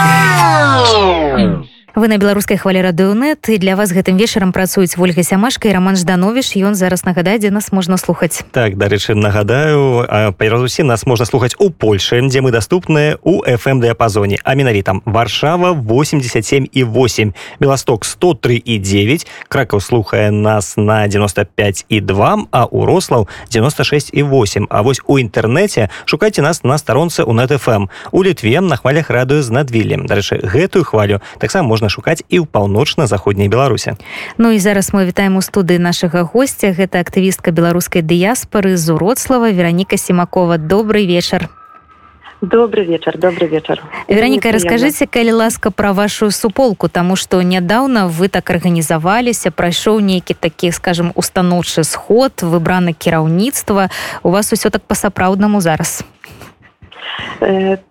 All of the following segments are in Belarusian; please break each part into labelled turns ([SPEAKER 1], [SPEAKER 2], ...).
[SPEAKER 1] Yeah. Вы на беларускай хвалі радыонет і для вас гэтым вечарам працуюць ольга сямашка і роман жданович ён зараз нагадае дзе нас можна слухаць.
[SPEAKER 2] Так дарэчы нагадаю перазусім нас можна слухаць у польше дзе мы доступныя у fm дыяпазоне. А менавітам варшава 87 і 8 беласток 103 і 9 кракаў слухае нас на 95 і 2 а у рослаў 96 і 8 А вось у інтэрнэце шукайце нас на старонцы у net fm у літве на хвалях радыё з надвілем дарэчы гэтую хвалю таксама можна шукаць і ў паўночна-заходняй беларусе
[SPEAKER 1] Ну і зараз мы вітаем у студыі нашага гостця гэта актывістка беларускай дыяспары з уроцлава вераніка семакова добрый вечар.
[SPEAKER 3] Добрый вечар добрый вечар.
[SPEAKER 1] Вераніка расскажыце калі ласка пра вашу суполку таму што нядаўна вы так арганізаваліся прайшоў нейкі такі скажем устаноўчы сход выбраны кіраўніцтва у вас усё так па-сапраўднаму зараз.
[SPEAKER 3] Э,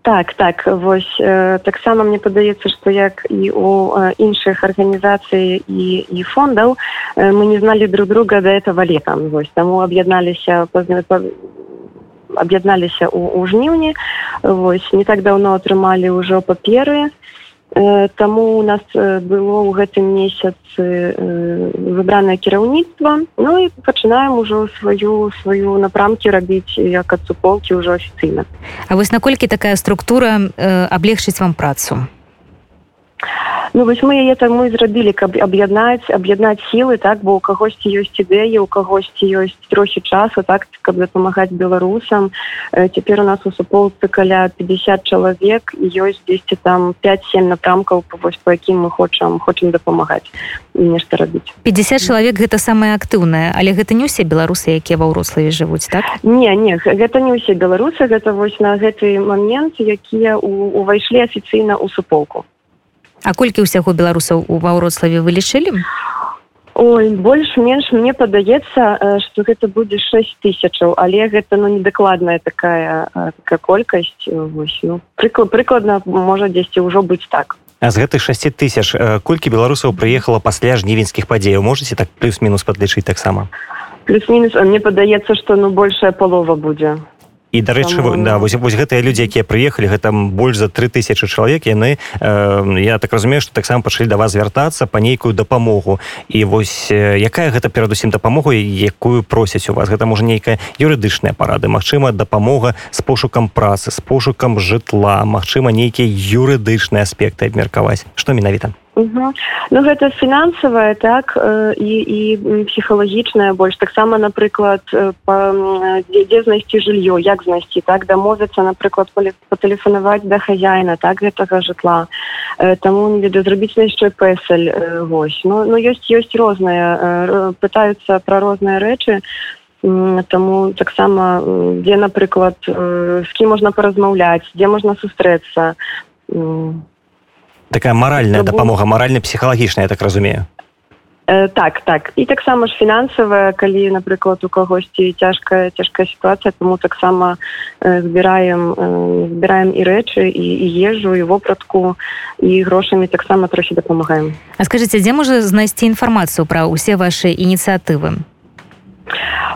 [SPEAKER 3] так так вось э, таксама мне падаецца што як і у э, іншых арганізацый і і фондаў э, мы не зналі друг друга да этого летом вось таму аб'ядналіся аб'ядналіся у, у жніўні. Вось не так даўно атрымалі ўжо паперы Таму у нас было ў гэтым месяцы выбранае кіраўніцтва Ну і пачынаем ужо сваю сваю напрамкі рабіць як ад суполкі ўжо афіцыйна
[SPEAKER 1] А вось наколькі такая структура аблегчыць вам працу
[SPEAKER 3] Ну вось мы яе таму і зрабілі каб аб'яднаць аб'яднаць сілы так бо у кагосьці ёсць ідэі у кагосьці ёсць трохі часу так каб дапамагаць беларусам. Цяпер у нас у суполцы каля 50 чалавек і ёсць дзесьці там 5-7 напрамкаў вось по якім мы хочам хочам дапамагаць нешта рабіць.
[SPEAKER 1] 50 чалавек гэта самае актыўнае але гэта не ўсе беларусы якія ва ўрославе жывуць так?
[SPEAKER 3] Не не гэта не ўсе беларусы гэта вось на гэты момент якія увайшлі афіцыйна ў суполку
[SPEAKER 1] А колькі ўсяго беларусаў у ваўроцлаве вы лічылі?
[SPEAKER 3] Ой, больш-менш мне падаецца, што гэта будзе 6 тысячаў, але гэта ну, недакладная такая, такая колькасць ну, прыклад, прыкладна можа дзесьці ўжо быць так.
[SPEAKER 2] А з гэтых 6 тысяч колькі беларусаў прыехала пасля жнівеньскіх падзеяў можете так плюс-мінус падлічыць таксама.
[SPEAKER 3] Плюс-мінус мне падаецца, што ну большая палова будзе
[SPEAKER 2] і дарэчы да, вось, вось гэтыя людзі якія прыехалі гэта больш за 3000 чалавек яны э, я так разумею што таксама пачалі да вас звяртацца па нейкую дапамогу. І вось якая гэта перадусім дапамогу якую просяць у вас? Гэта можа нейкая юрыдычная парады Мачыма дапамога з пошукам працы з пошукам жытла Мачыма нейкія юрыдычныя аспекты абмеркаваць. Што менавіта
[SPEAKER 3] Угу. Ну гэта фінансавая так э, і, і псіхалагічная больш. Таксама напрыклад э, дзе, дзе знайсці жыллё як знайсці так дамовіцца напрыклад патэлефанаваць да хазяіна так гэтага жытла. Таму ведаю зрабіць яшчэ пэсель вось. Ну, ну ёсць ёсць розныя пытаюцца пра розныя рэчы. Таму таксама дзе напрыклад з кім можна паразмаўляць дзе можна сустрэцца
[SPEAKER 2] такая маральная дапамога маральна-псіхалагічная так разумею.
[SPEAKER 3] Э, так так. І таксама ж фінансавая калі напрыклад у кагосьці цяжкая цяжкая сітуацыя тому таксама э, збіраем э, збіраем і рэчы і, і ежу і вопратку і грошамі таксама трохі дапамагаем
[SPEAKER 1] А скажитеце дзе можа знайсці інфармацыю пра ўсе ваши ініцыятывы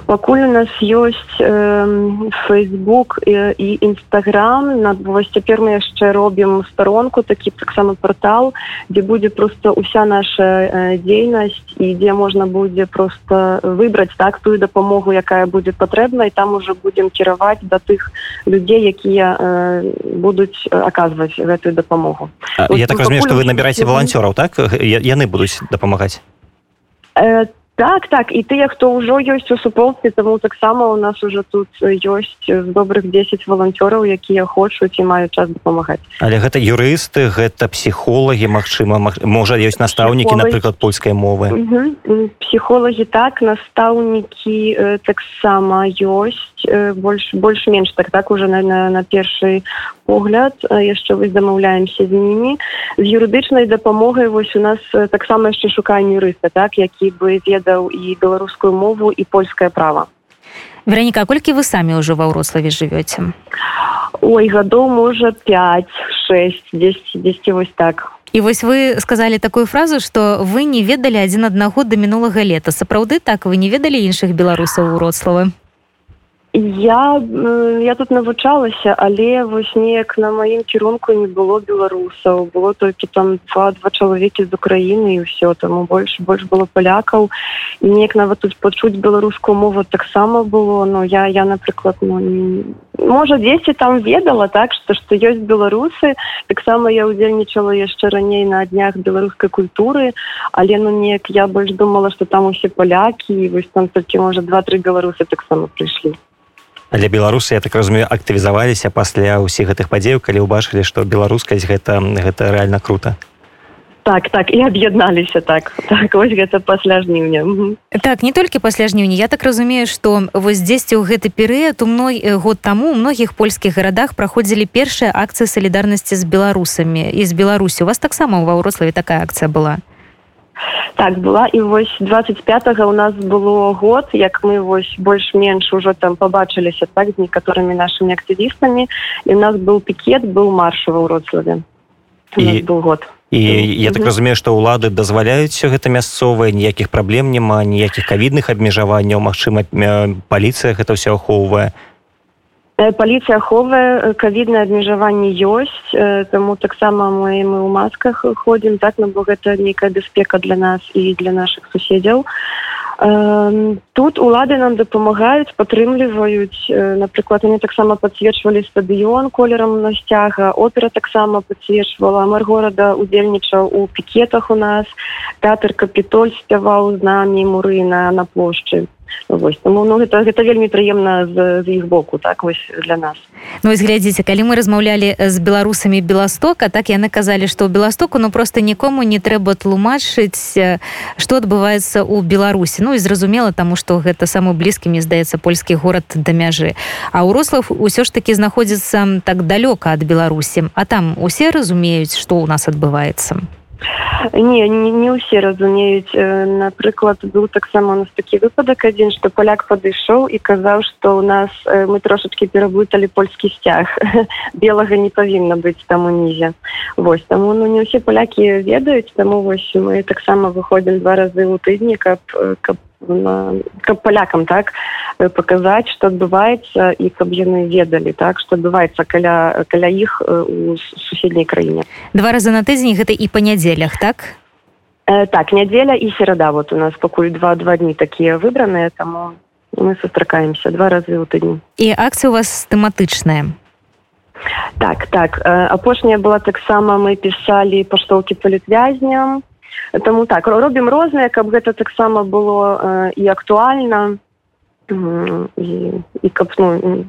[SPEAKER 3] пакуль у нас ёсць э, фейсбук і, і нстаграм на вось цяпер мы яшчэ робім старонку такі таксама портал дзе будзе просто уся наша э, дзейнасць і дзе можна будзе просто выбраць так тую дапамогу якая будзе патрэбна і там уже будзем кіраваць да тых людзей якія э, будуць аказваць гэтую дапамогу.
[SPEAKER 2] Я так разумею что вы набіраце валанцёраў так? Яны будуць дапамагаць?
[SPEAKER 3] Там так так і тыя хто ўжо ёсць у суполцы таму таксама у нас уже тут ёсць з добрых 10 валанцёраў якія хочуць і маюць час дапамагаць
[SPEAKER 2] але гэта юрысты гэта псіхолагі Мачыма можа ёсць настаўнікі напрыклад польскай мовы.
[SPEAKER 3] Псіхолагі так настаўнікі э, таксама ёсць э, больш больш-менш так так уже на, на, на першы погляд яшчэ вось дамаўляемся з імі з юрыдычнай дапамогай вось у нас таксама яшчэ шукаем юрыста так які бы веда ведаў і беларускую мову і польскае права
[SPEAKER 1] вераніка колькі вы самі ўжо ва ўрославе жывёце
[SPEAKER 3] ой гадоў можа 5 6 10 10 вось так.
[SPEAKER 1] І вось вы сказалі такую фразу што вы не ведалі адзін аднаго да мінулага лета. Сапраўды так вы не ведалі іншых беларусаў уроцлавы
[SPEAKER 3] я я тут навучалася але вось неяк на маім кірунку не было беларусаў. Было толькі там два два чалавекі з Украіны і ўсё. Таму больш больш было палякаў. І неяк нават тут пачуць беларускую мову таксама было. Но я я напрыклад ну, можа дзесьці там ведала так што што ёсць беларусы. Таксама я удзельнічала яшчэ раней на днях беларускай культуры. Але ну неяк я больш думала што там усе палякі і вось там толькі можа два-тры беларусы таксама прыйшлі
[SPEAKER 2] для беларусы я так разумею актывізаваліся пасля ўсіх гэтых падзеяў калі ўбачылі што беларускаць гэта гэта реально круто.
[SPEAKER 3] Так так і аб'ядналіся так так вось гэта пасля жніўня
[SPEAKER 1] так не толькі пасля жніўня я так разумею што вось дзесьці ў гэты перыяд у мной год таму у многіх польскіх гарадах праходзілі першыя акцыі салідарнасці з беларусамі і з беларусю у вас таксама ва ўрославе такая акцыя была
[SPEAKER 3] так была і вось 25 у нас было год як мы вось больш-менш ужо там побачыліся так з некаторымі нашими актывістамі і у нас был пікет был маршава ў роцлаве был год.
[SPEAKER 2] і я так разумею што ўлады дазваляюць все гэта мясцовае ніякіх праблем няма ніякіх кавідных абмежаванняў Мачыма паліцыя гэта ўсё ахоўвае
[SPEAKER 3] паліцыя аховае кавіднае абмежаванне ёсць таму таксама мы мы ў масках ходзім так ну бо гэта нейкая бяспека для нас і для наших суседзяў тут улады нам дапамагаюць падтрымліваюць напрыклад они таксама подсвечвалі стадыён колерам на сцяга опера таксама подсвечвала мэр горада удзельнічаў у пікетах у нас. Тэатр капітоль спяваў з намі муры на на плошчы вось тому ну гэта гэта вельмі прыемна з, з іх боку так вось для нас.
[SPEAKER 1] Ну глядзіце калі мы размаўлялі з беларусамі беластока так яны казалі што ў беластоку ну просто нікому не трэба тлумачыць што адбываецца ў беларусі. Ну і зразумела таму што гэта самы блізкі мне здаецца польскі горад да мяжы. А ў рослав усё ж таки знаходзіцца так далёка ад беларусі. А там усе разумеюць што ў нас адбываецца
[SPEAKER 3] не не, не ўсе разумеюць напрыклад быў таксама у нас такі выпадак адзін што паляк падышоў і казаў што ў нас мы трошачки пераблыталі польскі сцяг. Белага не павінна быць там унізе. Вось таму ну не ўсе палякі ведаюць таму вось мы таксама выходзім два разы ў тыдні каб каб каб палякам так паказаць што адбываецца і каб яны ведалі так што адбываецца каля каля іх у суседняй краіне
[SPEAKER 1] два разы на тыдзень гэта і па нядзелях так?
[SPEAKER 3] Э, так нядзеля і серада вот у нас пакуль два два дні такія выбраныя таму мы сустракаемся. Два разы ў тыдні
[SPEAKER 1] і акцыя у вас тэматычная
[SPEAKER 3] так так апошняя была таксама мы пісалі паштоўкі палітвязням Таму так робім рознае, каб гэта таксама было э, і актуальна. І, і каб ну,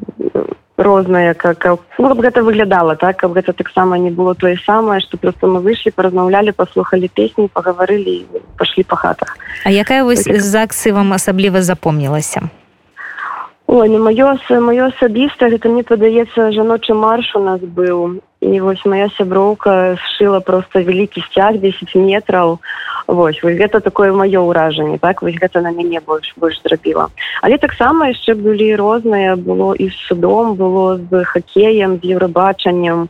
[SPEAKER 3] рознае как ну, каб гэта выглядала так каб гэта таксама не было тое самае што просто мы выйшлі паразмаўлялі паслухалі песні пагаварылі пашлі па хатах.
[SPEAKER 1] А якая вось з акцыі вам асабліва запомнілася
[SPEAKER 3] Ой, не маё маё асабіста гэта мне падаецца жаночы марш у нас быў і вось моя сяброўка сшыла просто вялікі сцяг 10 метраў вось вось гэта такое маё ўражанне так вось гэта на мяне больш больш зрабіла але таксама яшчэ былі розныя было і з судом было з хакеем з еўрабачаннем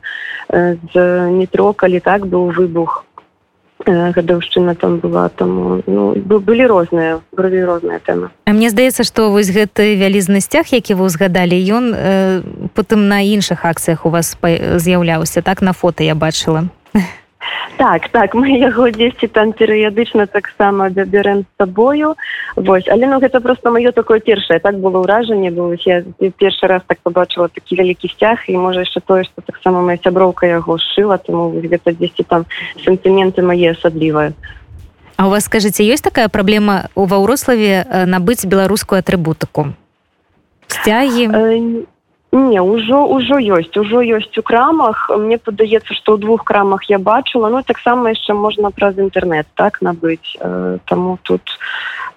[SPEAKER 3] з метро калі так быў выбух гадаўшчына там была там ну, былі розныя бралі розныя тэмы.
[SPEAKER 1] А мне здаецца што вось гэты вялізны сцяг які вы узгадалі ён э, потым на іншых акцыях у вас з'яўляўся так? На фото я бачыла
[SPEAKER 3] так так мы яго дзесьці там перыядычна таксама бярем з сабою вось але ну гэта просто маё такое першае так было ўражанне было я першы раз так побачыла такі вялікі сцяг і можа яшчэ тое што таксама моя сяброўка яго шыла тому гэта дзесьці там сентыменты мае асаблівыя
[SPEAKER 1] А у вас скажитеце ёсць такая праблема у ва ўрославе набыць беларускую атрыбутыку сцягі
[SPEAKER 3] э, не ўжо ўжо ёсць ужо ёсць у крамах. Мне падаецца што ў двух крамах я бачыла. Ну таксама яшчэ можна праз інтэрнет так набыць. Э, таму тут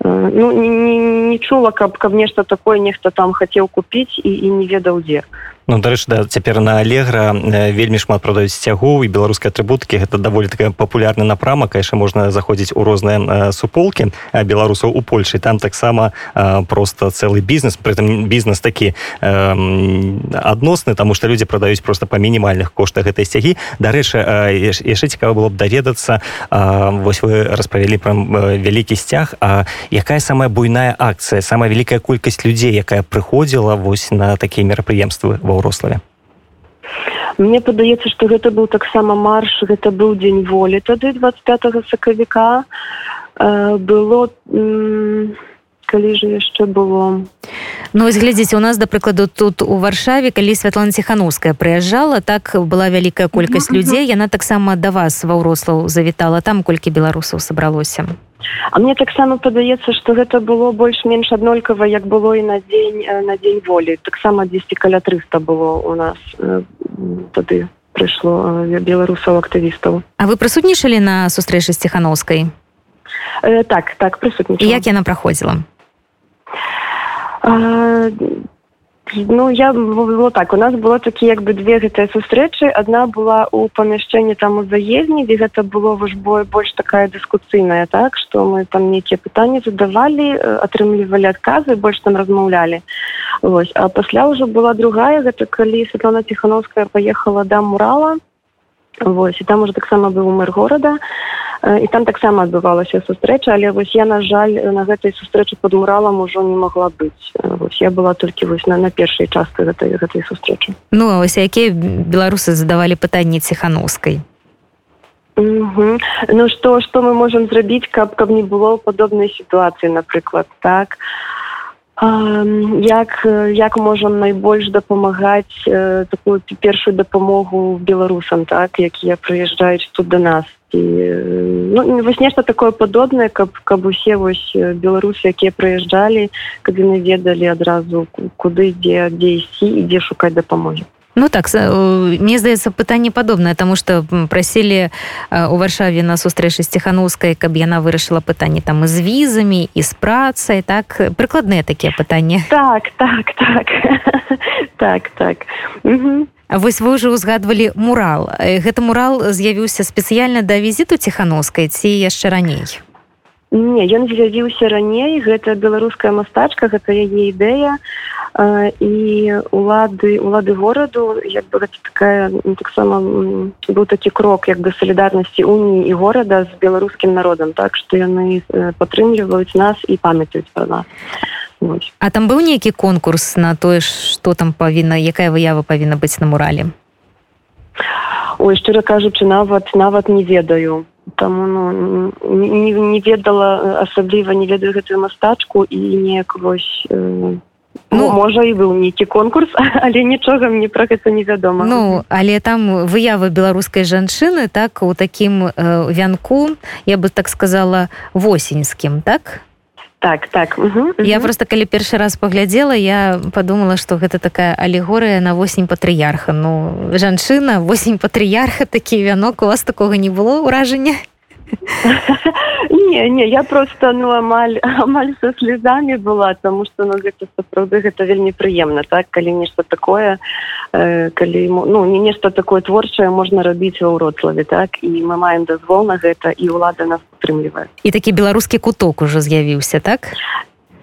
[SPEAKER 3] ну не, не, не чула каб каб нешта такое нехта там хацеў купіць і, і не ведаў дзе.
[SPEAKER 2] Ну дарэчы да цяпер на алегра вельмі шмат прадаюць сцягу і беларускай атрыбуткі. Гэта даволі такая папулярны напрамак яшчэ можна заходзіць у розныя суполкі беларусаў у Польшы. Там таксама просто цэлы бізнес притым бізнес такі адносны таму што людзі прадаюць просто па мінімальных коштах гэтай сцягі. Дарэчы яшчэ цікава было б даведацца вось вы распавялі пра вялікі сцяг А якая самая буйная акцыя самая вялікая колькасць людзей якая прыходзіла вось на такія мерапрыемствы ва ўрославе
[SPEAKER 3] Мне падаецца што гэта быў таксама марш гэта быў дзень волі тады 25 сакавіка э, было калі же яшчэ было?
[SPEAKER 1] Ну вось глядзіце у нас да прыкладу тут у варшаве калі Святлана ціхановская прыязджала так была вялікая колькасць людзей яна таксама да вас ва ўрослаў завітала там колькі беларусаў сабралося.
[SPEAKER 3] А мне таксама падаецца што гэта было больш-менш аднолькава як было і на дзень на дзень волі. Таксама 10 каля 300 было у нас тады прыйшло беларусаў актывістаў
[SPEAKER 1] А вы прысутнічалі на сустрэчы сціхановскай
[SPEAKER 3] э, так так прысутні
[SPEAKER 1] як яна праходзіла
[SPEAKER 3] Ну я было так у нас было такі як бы две гэтыя сустрэчы одна была у памяшчэнні там у заездні дзе гэта было ваш бой больш такая дыскуцыйная так что мы там нейкія пытанні задавалі атрымлівалі адказы больш там размаўлялі Вось а пасля ўжо была другая гэта калі Светлана ціхановская поехала да мурала Вось і там уже таксама быў мэр горада і там таксама адбывалася сустрэча але вось я на жаль на гэтай сустрэчы под муралам ужо не могла быць вось я была толькі вось на на першай частцы гэтай гэтай сустрэчы
[SPEAKER 1] Ну а вось якія беларусы задавалі пытанні ціхановскай
[SPEAKER 3] Угу. Ну што што мы можемм зрабіць каб каб не было падобнай сітуацыі напрыклад так? Як як можам найбольш дапамагаць э, такую першую дапамогу беларусам так? Якія прыязджаюць тут до нас і ну, вось нешта такое падобнае каб каб усе вось беларусы якія прыязджалі каб яны ведалі адразу куды ідзе дзе ісці і дзе шукаць дапамогі
[SPEAKER 1] Ну так мне здаецца пытанне падобнае тому что прасілі у варшаве на сустрэчы сціхановскай каб яна вырашыла пытанне там з візамі і з працай так прыкладныя такія пытанні
[SPEAKER 3] так так так. Так так. Угу.
[SPEAKER 1] Вось вы ўжо узгадвалі мурал. Гэта мурал з'явіўся спецыяльна да візіту ціхановскай ці яшчэ раней?
[SPEAKER 3] Не ён з'явіўся раней. Гэта беларуская мастачка гэта яе ідэя. А і улады улады гораду як бы такая ну, таксама быў такі крок як бы салідарнасці уніі і горада з беларускім народам. Так што яны падтрымліваюць нас і памятаюць пра нас
[SPEAKER 1] Вось. А там быў нейкі конкурс на тое што там павінна якая выява павінна быць на мурале?
[SPEAKER 3] Ой шчыра кажучы нават нават не ведаю. Таму ну, не, не ведала асабліва не ведаю гэтую мастачку і неяк вось э, Ну, можа і быў нейкі конкурс але нічога мне пра гэта невядома
[SPEAKER 1] Ну але там выява беларускай жанчыны так у такім э, вянку я бы так сказала восеньскім так
[SPEAKER 3] так так угу, угу.
[SPEAKER 1] я просто калі першы раз паглядзела я подумала что гэта такая алегорыя на восень патрыярха ну жанчына восень патрыярха такі вянок у вас такога не было ўражання
[SPEAKER 3] не не я просто ну амаль амаль со слезамі была тому что ну гэта сапраўды гэта вельмі прыемна так? Калі нешта такое э, калі ну не нешта такое творчае можна рабіць ва ўроцлаве так? І мы маем дазвол на гэта і ўлада нас падтрымлівае.
[SPEAKER 1] І такі беларускі куток ужо з'явіўся так?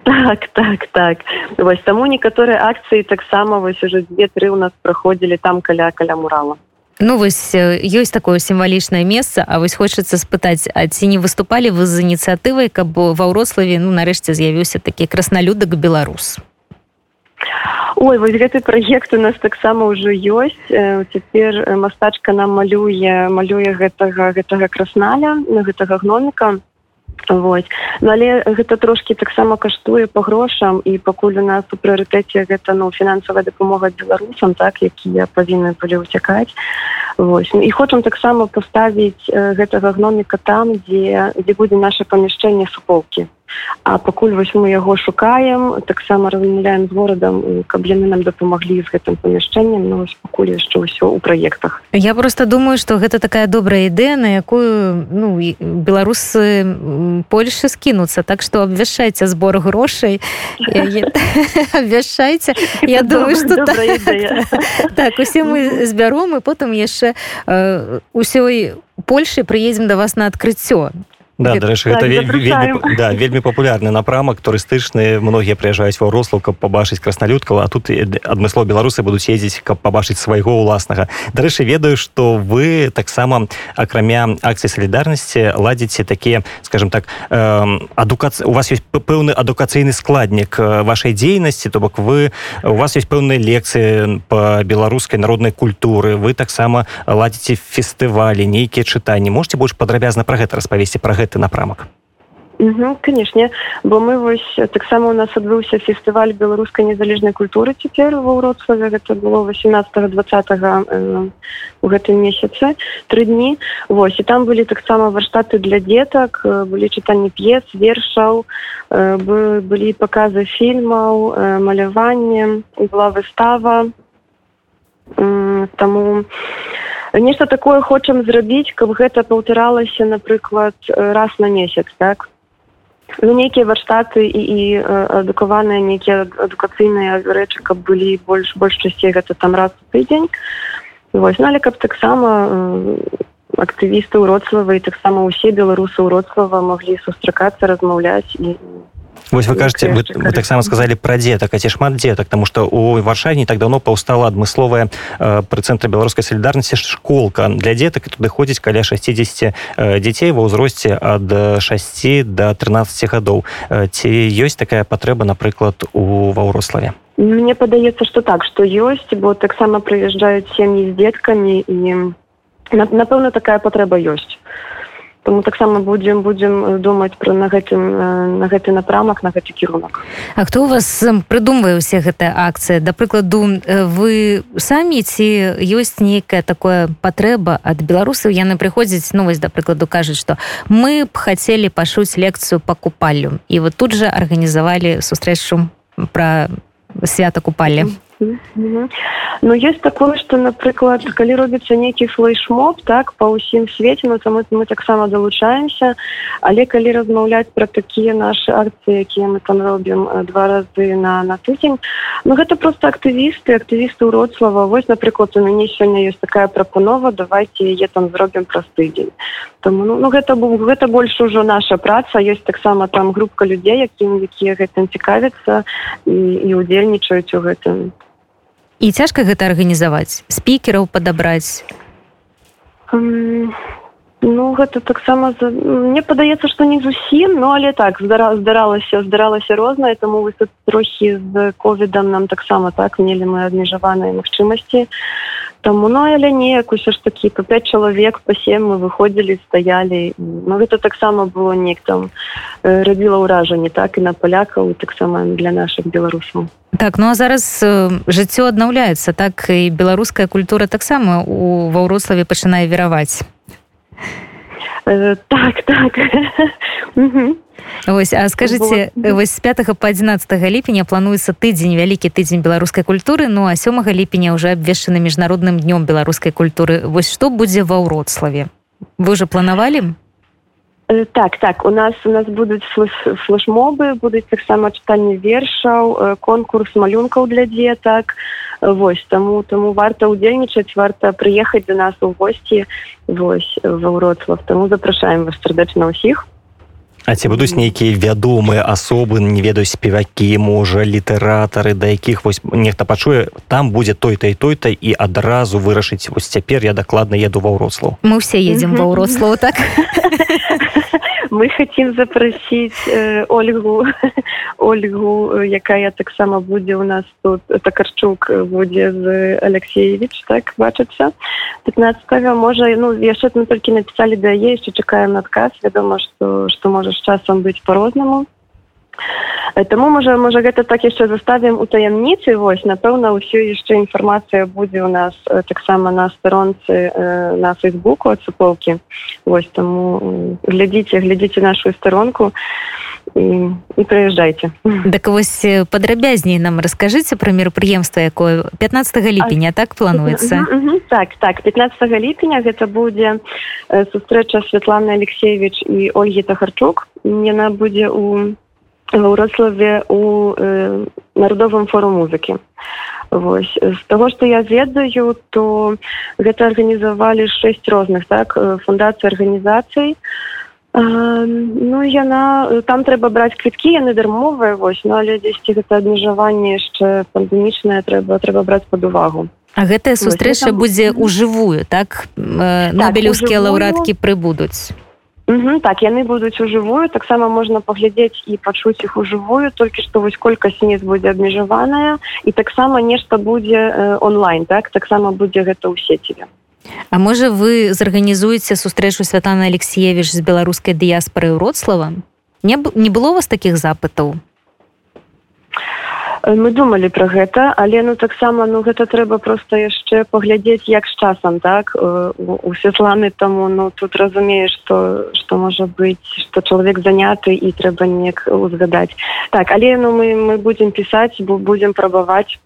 [SPEAKER 3] Так так так. Вось таму некаторыя акцыі таксама вось уже дзве-тры у нас праходзілі там каля каля мурала
[SPEAKER 1] Ну вось ёсць такое сімвалічнае месца А вось хочацца спытаць А ці не выступалі вы з ініцыятывай каб ва ўрославе ну нарэшце з'явіўся такі краснолюдак беларус?
[SPEAKER 3] Ой вось гэты праект у нас таксама ўжо ёсць. Цяпер мастачка нам малюе малюе гэтага гэтага красналя на гэтага гноміка Вось. Ну, але гэта трошки таксама каштуе по грошам і пакуль у нас у прыярытэце гэта ну фінансавая дапамога беларусам так якія павінны былі ўцякаць Вось. і хочам таксама паставіць гэтага гноміка там дзе дзе будзе наше памяшчэнне суполкі А пакуль вось мы яго шукаем таксама размаўляем з горадам каб яны нам дапамаглі з гэтым памяшчэннем но пакуль яшчэ ўсё ў праектах.
[SPEAKER 1] Я просто думаю что гэта такая добрая ідэя на якую ну беларусы Польшы скінуцца. Так что обвяшайце збор грошай. Абвяшайце. Я думаю что так. усе мы збяром і потым яшчэ ўсёй Польшы прыедзем да вас на адкрыццё
[SPEAKER 2] Да, дарэчы, гэта вельмі, вельмі, да, вельмі папулярны напрамак турыстычны многія прыязджаюць ва рослаў каб пабачыць красналюдкала а тут адмысло беларусы будуць ездзіць каб пабачыць свайго ўласнага дарэчы ведаю што вы таксама акрамя акцыі салідарнасці ладзіце такія скажем так э, адукацыя у вас ёсць пэўны адукацыйны складнік вашай дзейнасці то бок вы у вас есть пэўныя лекцыі по беларускай народнай культуры вы таксама ладзіце фестывалі нейкія чытанні можете больш падрабязна пра гэта распавесці пра гэта гэты напрамак
[SPEAKER 3] Угу, канешне бо мы вось таксама у нас адбыўся фестываль беларускай незалежнай культуры цяпер ва ўродславе гэта было 18 20 э, у гэтым месяцы тры дні восьось і там былі таксама варштаты для дзетак э, былі чытанні п'ес вершаў э, былі паказы фільмаў э, маляванне была выстава. Э, таму у нешта такое хочам зрабіць каб гэта паўтаралася напрыклад раз на месяц так? Ну нейкія варштаты і і адукаваныя нейкія адукацыйныя рэчы каб былі больш больш часцей гэта там раз тыдзень. Вось ну, але каб таксама актывісты ўроцлава і таксама ўсе беларусы ўроцлава маглі сустракацца размаўляць і
[SPEAKER 2] Вось вы кажаце вы, вы таксама сказалі пра дзетак а ці шмат дзетак тому что у варшане так давно паўстала адмысловая э, пры цэнтры беларускай салідарнасці школка. Для дзетак туды ходзіць каля 60 э, дзяцей ва ўзросце ад 6 до 13 гадоў э, ці ёсць такая патрэба напрыклад у ваўрославе
[SPEAKER 3] Мне падаецца что так что ёсць бо таксама прыязджаюць сем'і з дзеткамі і напэўна такая патрэба ёсць Таму таксама будзем будзем думаць пра на гэтым на гэты напрамак на гэты кірунак.
[SPEAKER 1] А хто у вас прыдумвае ўсе гэтыя акцыі? Да прыкладу вы самі ці ёсць нейкая такое патрэба ад беларусаў? Яны прыходзяць новасць да прыкладу кажуць што мы б хацелі пашуць лекцыю па купаллю і вот тут жа арганізавалі сустрэчу пра свята купалі
[SPEAKER 3] Ну есть такое что напрыклад калі робіцца нейкі флейшмоб так па ўсім свеце ну там мы таксама далучаемся але калі размаўляць пра такія наши акцыі якія мы там робім два разы на на тыдзень Ну гэта просто актывісты актывісты ўродслава вось. Напрыклад у мяне сёння есть такая прапанова давайте яе там зробім праз тыдзень там ну, ну гэта бу гэта больш ужо наша праца. Есть таксама там групка людзей якім якія гэтым цікавяцца і, і удзельнічаюць у гэтым
[SPEAKER 1] і цяжка гэта арганізаваць спікераў падабраць?
[SPEAKER 3] Um, ну гэта таксама за... мне падаецца што не зусім ну але так здара здаралася здаралася рознае таму вы тут трохі з ковідам нам таксама так мелі мы абмежаваныя магчымасці Таму ну але неяк усё ж такі по 5 чалавек па сем мы выходзілі стаялі Ну гэта таксама было неяк там рабіла ўражанне так і на палякаў таксама для наших беларусаў
[SPEAKER 1] так ну а зараз жыццё аднаўляецца так і беларуская культура таксама у ваўрославе пачынае вераваць
[SPEAKER 3] так так
[SPEAKER 1] Вось, а скажите вось з 5 по 11 ліпеня плануецца тыдзень вялікі тыдзень беларускай культуры ну а сёмага ліпеня уже абвешчаны міжнародным днём беларускай культуры. Вось што будзе ва ўродславе? Вы уже планавалі?
[SPEAKER 3] Э, так так у нас у нас будуць флешмобы будуць таксама чытанне вершаў э, конкурс малюнкаў для дзетак. Вось таму таму варта ўдзельнічаць варта прыехаць до нас у госці вось ва ўроцлав таму запрашаем вас сардэчна ўсіх
[SPEAKER 2] А ці будуць нейкія вядомыя асобы не ведаюць спевакі можа літаратары да якіх вось нехта пачуе там будзе той-то і той-то і адразу вырашыць вось цяпер я дакладна еду ва ўрослаў
[SPEAKER 1] мы все едем ва ўрослаў так
[SPEAKER 3] мы хотим запросить э, ольгу ольгу якая таксама будзе у нас тут. Такарчук будзе з алексеевич так бачыцца 15 можа ну яшчэ мы толькі написали да яе яшчэ чакаем адказ вядома что что можа з часам быць по-рознаму Таму можа можа гэта так яшчэ заставім у таямніцы вось напэўна ўсё яшчэ інфармацыя будзе ў нас таксама на старонцы на фейсбуку ад суполкі. Вось таму глядзіце глядзіце нашу старонку і, і прыязджайце.
[SPEAKER 1] Так вось падрабязней нам раскажыце пра мерапрыемства якое 15 ліпеня так плануецца?
[SPEAKER 3] Так так 15 ліпеня гэта будзе сустрэча Святланы алексеевич і ольгі тахарчук. Яна будзе у ва ўрославе у э, народовым фору музыкі Вось. З таго што я ведаю то гэта арганізавалі шэсць розных так фундацый арганізацый. Ну яна там трэба браць квіткі яны дармовыя вось ну але дзесьці гэта абмежаванне яшчэ пандемічнае трэба трэба браць под увагу.
[SPEAKER 1] А гэтая сустрэча будзе ў жывую так, так нобелеўскія лаўрадкі прыбудуць
[SPEAKER 3] Угу, так яны будуць ужывую таксама можна паглядзець і пачуць іх ужывую толькі што вось колькасць ніс будзе абмежаваная і таксама нешта будзе э, онлайн так? Таксама будзе гэта ў сеціве.
[SPEAKER 1] А можа вы зарганізуеце сустрэчу святана алексеевич з беларускай дыяспоры ўроцлава не, не было вас такіх запытаў
[SPEAKER 3] мы думалі пра гэта але ну таксама ну гэта трэба просто яшчэ паглядзець як з часам так? У святланы таму ну тут разумееш что что можа быть что чалавек заняты і трэба неяк узгадаць. Так але ну мы мы будзем пісаць бо будзем прабаваць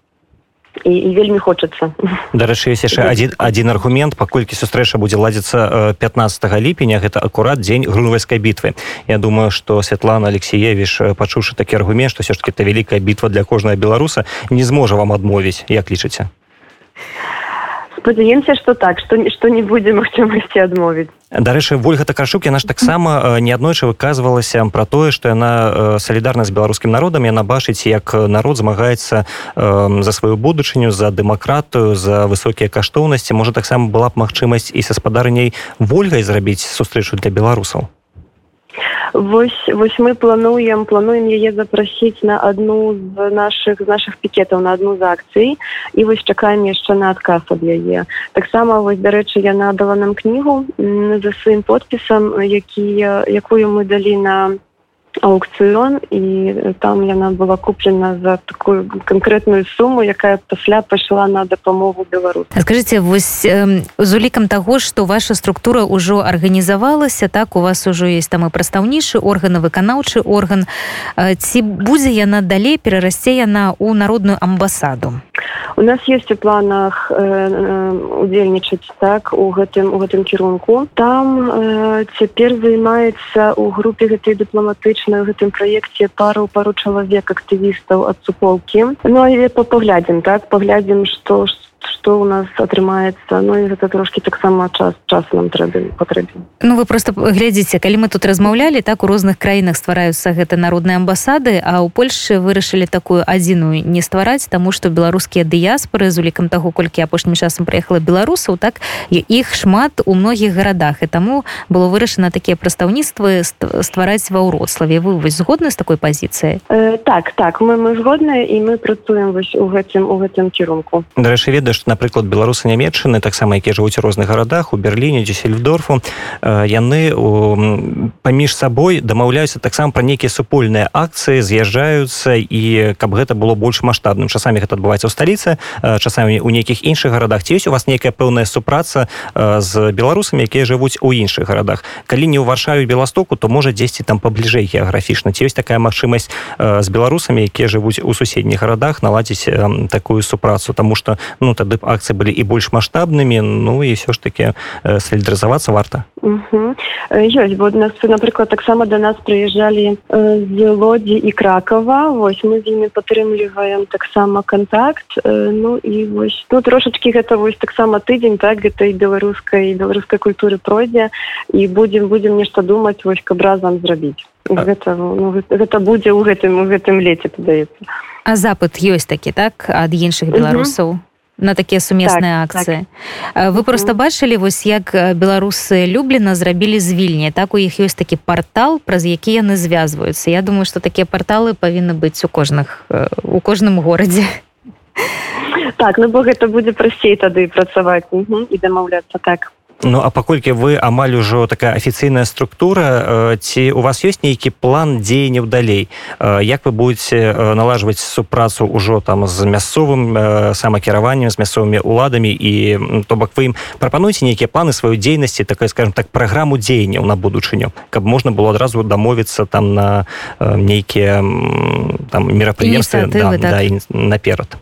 [SPEAKER 3] і, і вельмі хочацца
[SPEAKER 2] дарэчы ёсць яшчэ один один аргумент. Паколькі сустрэча будзе ладзіцца 15 ліпеня гэта акурат дзень грунвайскай бітвы Я думаю что Святлана алексеевич пачуўшы такі аргумент што все ж таки это вялікая бітва для кожнага беларуса не зможа вам адмовіць як лічыце
[SPEAKER 3] спадзяемся что так что нішто не будзе магчымасці адмовіць
[SPEAKER 2] дарэчы ольга такашук яна ж таксама неаднойчы выказвалася пра тое што яна салідарна з беларускім народам яна бачыць як народ змагаецца за сваю будучыню за дэмакратыю за высокія каштоўнасці. Можа таксама была б магчымасць і са спадарняй ольгай зрабіць сустрэчу для беларусаў
[SPEAKER 3] Вось, вось мы плануем плануем яе запрасіць на адну з наших з наших пікетаў на адну з акцый. І вось чакаем яшчэ на адказ ад яе. Таксама вось дарэчы яна дала нам кнігу за сваім подпісам які якую мы далі на аукцыён і там яна была куплена за такую канкрэтную суму якая пасля пайшла на дапамогу беларус
[SPEAKER 1] скажите вось з улікам таго что ваша структура ўжо арганізавалася так у вас ужо есть там і прадстаўнейшы органы выканаўчы орган. Э, ці будзе яна далей перарасце яна ў народную амбасаду
[SPEAKER 3] у нас есть у планах удзельнічаць э, так у гэтым у гэтым кірунку. Там э, цяпер займаецца у групе гэтай дыпламатычнай на гэтым праекце пару пару чалавек актывістаў ад суполкі. Ну а поглядзім так паглядзім што ж что у нас атрымаецца Ну і гэта трошки таксама час час нам трэба патрэбен
[SPEAKER 1] Ну вы просто глядзіце калі мы тут размаўлялі так у розных краінах ствараюцца гэта народныя амбасады а ў Польшы вырашылі такую адзіную не ствараць таму што беларускія дыяспоры з улікам таго колькі апошнім часам прыехала беларусаў так іх шмат у многіх гарадах і таму было вырашана такія прадстаўніцтвы ствараць ва ўроцлаве вы вось згодны з такой пазіцыяй
[SPEAKER 3] э, так так мы мы згодныя і мы працуем вось у гэтым у гэтым кірунку.
[SPEAKER 2] Дарэчы ведаю што напрыклад беларусы нямецчыны таксама якія жывуць у розных гарадах у берліне дзесельдорфу яны паміж сабой дамаўляюцца таксама пра нейкія супольныя акцыі з'язджаюцца і каб гэта было больш маштабным. Часамі гэта адбываецца ў сталіцы часамі у нейкіх іншых гарадах. Ці ёсць у вас нейкая пэўная супраца з беларусамі якія жывуць у іншых гарадах? Калі не ў варшаве беластоку то можа дзесьці там пабліжэй геаграфічна. Ці ёсць такая магчымасць з беларусамі якія жывуць у суседніх гарадах наладзіць такую супрацу? Тому что ну тады б акцыі былі і больш маштабнымі ну і все ж таки солідарызавацца варта
[SPEAKER 3] ёсць бо нас напрыклад таксама до нас прыязджалі з лодзі і кракова. Вось мы з імі падтрымліваем таксама контакт ну і вось ну трошачки гэта вось таксама тыдзень так гэта і беларускай беларускай культуры пройдзе і будзем будзем нешта думаць вось каб разам зрабіць гэта ну, гэта будзе ў гэтым у гэтым леце падаецца
[SPEAKER 1] а запад ёсць такі так ад іншых беларусаў на такія сумесныя так, акцыі так. вы просто бачылі вось як беларусы люблена зрабілі з вільні. Так у іх ёсць такі портал праз які яны звязваюцца. Я думаю что такія порталы павінны быць у кожных у кожным горадзе.
[SPEAKER 3] Так ну бо гэта будзе прасцей тады працаваць. І дамаўляцца так
[SPEAKER 2] Ну а паколькі вы амаль ужо такая афіцыйная структура ці у вас ёсць нейкі план дзеянняў далей? Як вы будете налажваць супрацу ўжо там з мясцовым самакіраваннем з мясцовымі уладамі? І то бок вы ім прапануеце нейкія планы сваёй дзейнасці такая скажем так праграму дзеянняў на будучыню каб можна было адразу дамовіцца там на нейкія там мерапрыемствы да, так. да, наперад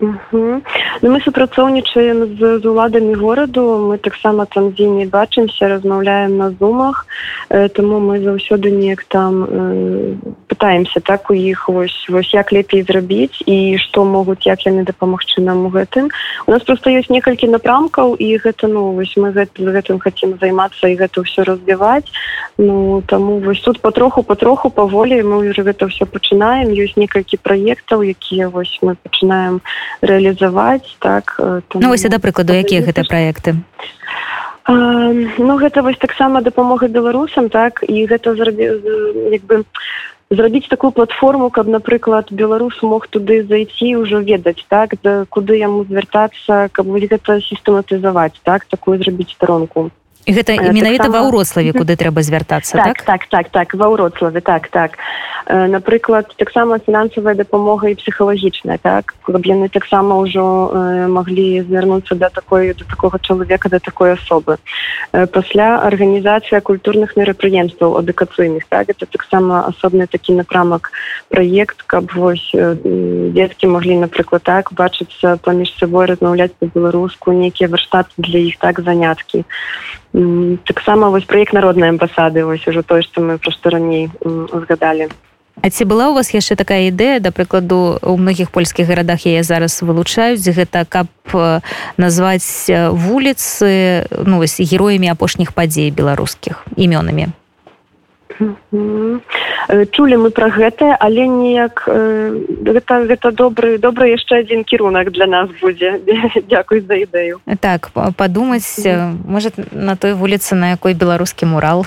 [SPEAKER 3] Угу. Ну, мы супрацоўнічаем з, з уладамі гораду. Мы таксама там дзе не бачымся размаўляем на зумах. Э, тому мы заўсёды неяк там э, пытаемся так у іх вось вось як лепей зрабіць і што могуць як яны дапамагчы нам у гэтым. У нас просто ёсць некалькі напрамкаў і гэта ну вось мы гэт, гэтым хотим займацца і гэта ўсё разбіваць. Ну таму вось тут патроху патроху паволі мы уже гэта все пачынаем. Ёсць некалькі праектаў якія вось мы пачынаем на рэалізаваць так
[SPEAKER 1] там, ну, вось да прыкладу якія гэта праекты
[SPEAKER 3] ну гэта вось таксама дапамога беларусам так і гэта зрабі як бы зрабіць такую платформу каб напрыклад беларус мог туды зайти ўжо ведаць так да куды яму звяртацца каб гэта сістэматызаваць так такую зрабіць сторонку
[SPEAKER 1] гэта менавіта ва ўрославе куды трэба звяртацца
[SPEAKER 3] так так? так так, так ва ўрославе так так. Э, напрыклад таксама фінансавая дапамога і псіхалагічная так? Каб яны таксама ўжо э, маглі звярнуцца да такой до такога чалавека да такой асобы. Э, пасля арганізацыя культурных мерапрыемстваў адукацыйных так? Это таксама асобны такі напрамак праект каб вось э, дзеткі маглі напрыклад так бачыцца паміж сабой размаўляць по-беларуску нейкія варштаты для іх так заняткі таксама вось праект народнай амбасады вось ужо тое што мы проста раней узгадалі.
[SPEAKER 1] А ці была у вас яшчэ такая ідэя да прыкладу у многіх польскіх гарадах яе зараз вылучаюць гэта каб назваць вуліцы ну вось героямі апошніх падзей беларускіх імёнамі
[SPEAKER 3] чулі мы пра гэта але неяк гэта гэта добры добры яшчэ адзін кірунак для нас будзе. Дзякуй за ідэю.
[SPEAKER 1] Так падумаць может на той вуліцы на якой беларускі мурал.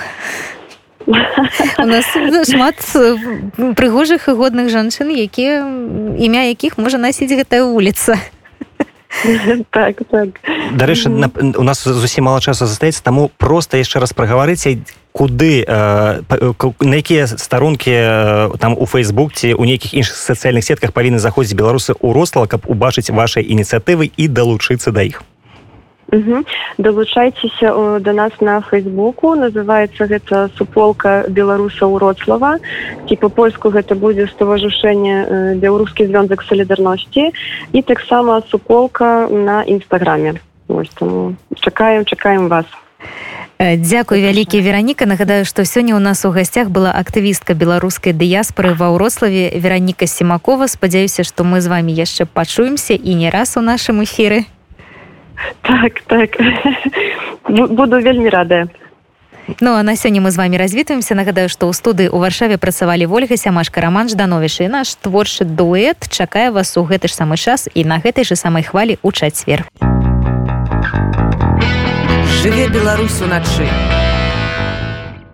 [SPEAKER 1] У нас шмат прыгожых і годных жанчын якія імя якіх можа насіць гэтая вуліца.
[SPEAKER 3] Так, так.
[SPEAKER 2] дарэчы у нас зусім мало часу застаецца таму просто яшчэ раз прагаварыце куды э, на якія старонкі э, там у фейсбук ці у нейкіх іншых сацыяльных сетках павінны заходзіць беларусы ў рослава каб убачыць вашай ініцыятывы і далучыцца да іх
[SPEAKER 3] Угу. Далучайцеся да нас на фейсбуку называется гэта суполка беларуса ўроцлава ці по-польску гэта будзе ставажушэнне беларускі звёнзак салідарнасці і таксама суполка на нстаграме чакаем чакаем вас
[SPEAKER 1] Дзякуй вялікі вераніка. Нагадаю што сёння ў нас у гасцях была актывістка беларускай дыяспоры ва ўрославе вераніка семакова спадзяюся што мы з вами яшчэ пачуемся і не раз у нашым эфіры.
[SPEAKER 3] Так так. Буду вельмі радая
[SPEAKER 1] Ну а на сёння мы з вами развітваемся. Нагадаю што ў студыі у варшаве працавалі ольга сямашка роман ждановіш і наш творчы дуэт чакае вас у гэты ж самы час і на гэтай же самай хвалі у чацвер
[SPEAKER 4] жыве беларус уначы